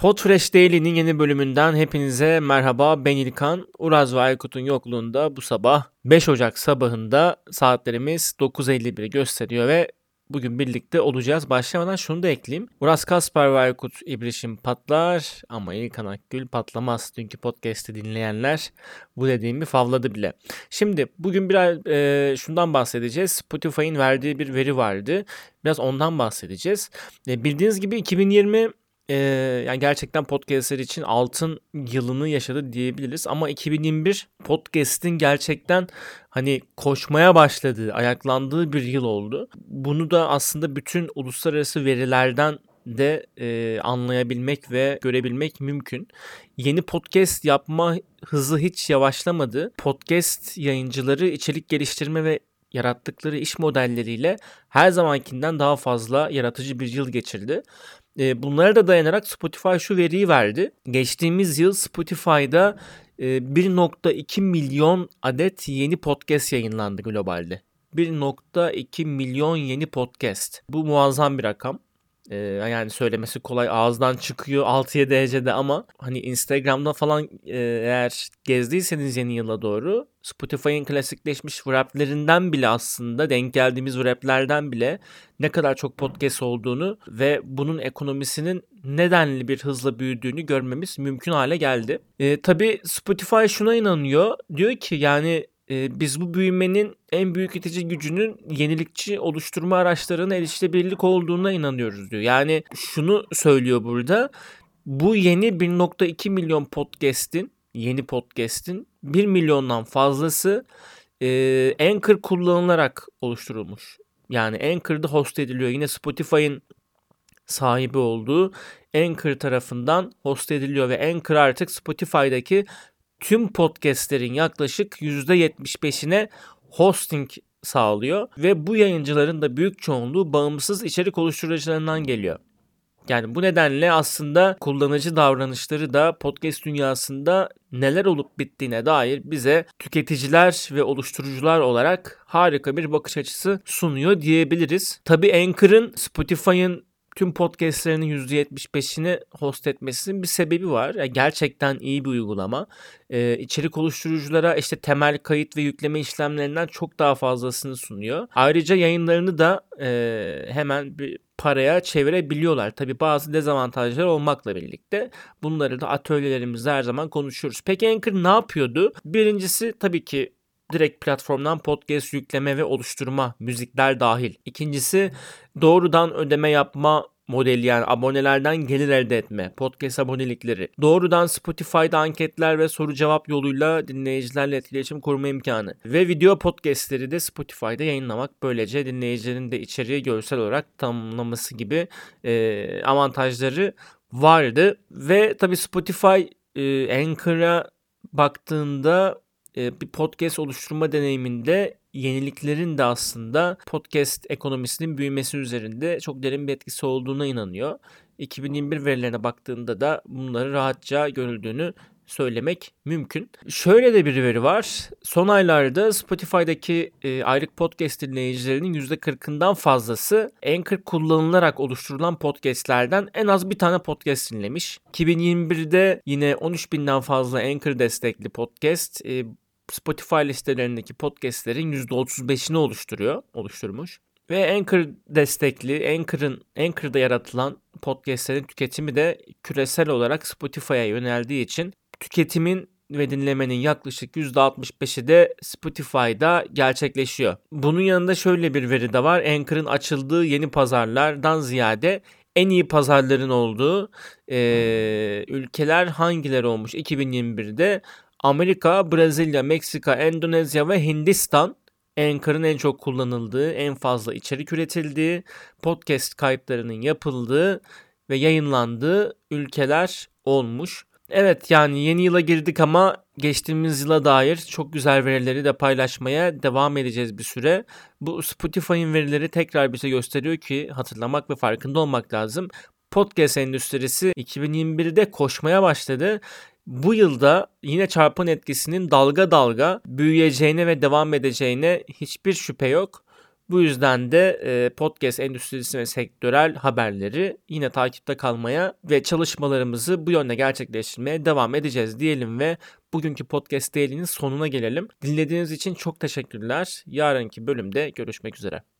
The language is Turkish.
Podfresh Daily'nin yeni bölümünden hepinize merhaba. Ben İlkan. Uraz ve Aykut'un yokluğunda bu sabah 5 Ocak sabahında saatlerimiz 9.51'i gösteriyor ve bugün birlikte olacağız. Başlamadan şunu da ekleyeyim. Uras Kasper ve Aykut İbrişim patlar ama İlkan Akgül patlamaz. Dünkü podcast'i dinleyenler bu dediğimi favladı bile. Şimdi bugün biraz e, şundan bahsedeceğiz. Spotify'ın verdiği bir veri vardı. Biraz ondan bahsedeceğiz. E, bildiğiniz gibi 2020 ee, yani gerçekten podcastler için altın yılını yaşadı diyebiliriz. Ama 2021 podcast'in gerçekten hani koşmaya başladığı, ayaklandığı bir yıl oldu. Bunu da aslında bütün uluslararası verilerden de e, anlayabilmek ve görebilmek mümkün. Yeni podcast yapma hızı hiç yavaşlamadı. Podcast yayıncıları içerik geliştirme ve yarattıkları iş modelleriyle her zamankinden daha fazla yaratıcı bir yıl geçirdi. E, bunlara da dayanarak Spotify şu veriyi verdi. Geçtiğimiz yıl Spotify'da e, 1.2 milyon adet yeni podcast yayınlandı globalde. 1.2 milyon yeni podcast. Bu muazzam bir rakam. Ee, yani söylemesi kolay ağızdan çıkıyor 6-7 derecede ama hani Instagram'da falan e, eğer gezdiyseniz yeni yıla doğru Spotify'ın klasikleşmiş wraplerinden bile aslında denk geldiğimiz wraplerden bile ne kadar çok podcast olduğunu ve bunun ekonomisinin nedenli bir hızla büyüdüğünü görmemiz mümkün hale geldi. E, tabii Spotify şuna inanıyor. Diyor ki yani biz bu büyümenin en büyük itici gücünün yenilikçi oluşturma araçlarına erişilebilirlik olduğuna inanıyoruz diyor. Yani şunu söylüyor burada. Bu yeni 1.2 milyon podcast'in, yeni podcast'in 1 milyondan fazlası e, Anchor kullanılarak oluşturulmuş. Yani Anchor'da host ediliyor. Yine Spotify'ın sahibi olduğu Anchor tarafından host ediliyor ve Anchor artık Spotify'daki tüm podcastlerin yaklaşık %75'ine hosting sağlıyor ve bu yayıncıların da büyük çoğunluğu bağımsız içerik oluşturucularından geliyor. Yani bu nedenle aslında kullanıcı davranışları da podcast dünyasında neler olup bittiğine dair bize tüketiciler ve oluşturucular olarak harika bir bakış açısı sunuyor diyebiliriz. Tabii Anchor'ın Spotify'ın tüm podcastlerinin %75'ini host etmesinin bir sebebi var. Yani gerçekten iyi bir uygulama. Ee, içerik oluşturuculara işte temel kayıt ve yükleme işlemlerinden çok daha fazlasını sunuyor. Ayrıca yayınlarını da e, hemen bir paraya çevirebiliyorlar. Tabi bazı dezavantajlar olmakla birlikte bunları da atölyelerimizde her zaman konuşuyoruz. Peki Anchor ne yapıyordu? Birincisi tabii ki direkt platformdan podcast yükleme ve oluşturma, müzikler dahil. İkincisi doğrudan ödeme yapma modeli yani abonelerden gelir elde etme, podcast abonelikleri, doğrudan Spotify'da anketler ve soru cevap yoluyla dinleyicilerle etkileşim kurma imkanı. Ve video podcastleri de Spotify'da yayınlamak. Böylece dinleyicilerin de içeriği görsel olarak tamamlaması gibi e, avantajları vardı. Ve tabi Spotify e, Anchor'a baktığında bir podcast oluşturma deneyiminde yeniliklerin de aslında podcast ekonomisinin büyümesi üzerinde çok derin bir etkisi olduğuna inanıyor. 2021 verilerine baktığında da bunları rahatça görüldüğünü söylemek mümkün. Şöyle de bir veri var. Son aylarda Spotify'daki e, aylık podcast dinleyicilerinin %40'ından fazlası Anchor kullanılarak oluşturulan podcastlerden en az bir tane podcast dinlemiş. 2021'de yine 13 binden fazla Anchor destekli podcast e, Spotify listelerindeki podcastlerin %35'ini oluşturuyor, oluşturmuş. Ve Anchor destekli, Anchor'ın Anchor'da yaratılan podcastlerin tüketimi de küresel olarak Spotify'a yöneldiği için tüketimin ve dinlemenin yaklaşık %65'i de Spotify'da gerçekleşiyor. Bunun yanında şöyle bir veri de var. Anchor'ın açıldığı yeni pazarlardan ziyade en iyi pazarların olduğu e, ülkeler hangileri olmuş 2021'de Amerika, Brezilya, Meksika, Endonezya ve Hindistan Anchor'ın en çok kullanıldığı, en fazla içerik üretildiği, podcast kayıtlarının yapıldığı ve yayınlandığı ülkeler olmuş. Evet yani yeni yıla girdik ama geçtiğimiz yıla dair çok güzel verileri de paylaşmaya devam edeceğiz bir süre. Bu Spotify'ın verileri tekrar bize gösteriyor ki hatırlamak ve farkında olmak lazım. Podcast endüstrisi 2021'de koşmaya başladı bu yılda yine çarpan etkisinin dalga dalga büyüyeceğine ve devam edeceğine hiçbir şüphe yok. Bu yüzden de e, podcast endüstrisi ve sektörel haberleri yine takipte kalmaya ve çalışmalarımızı bu yönde gerçekleştirmeye devam edeceğiz diyelim ve bugünkü podcast değerinin sonuna gelelim. Dinlediğiniz için çok teşekkürler. Yarınki bölümde görüşmek üzere.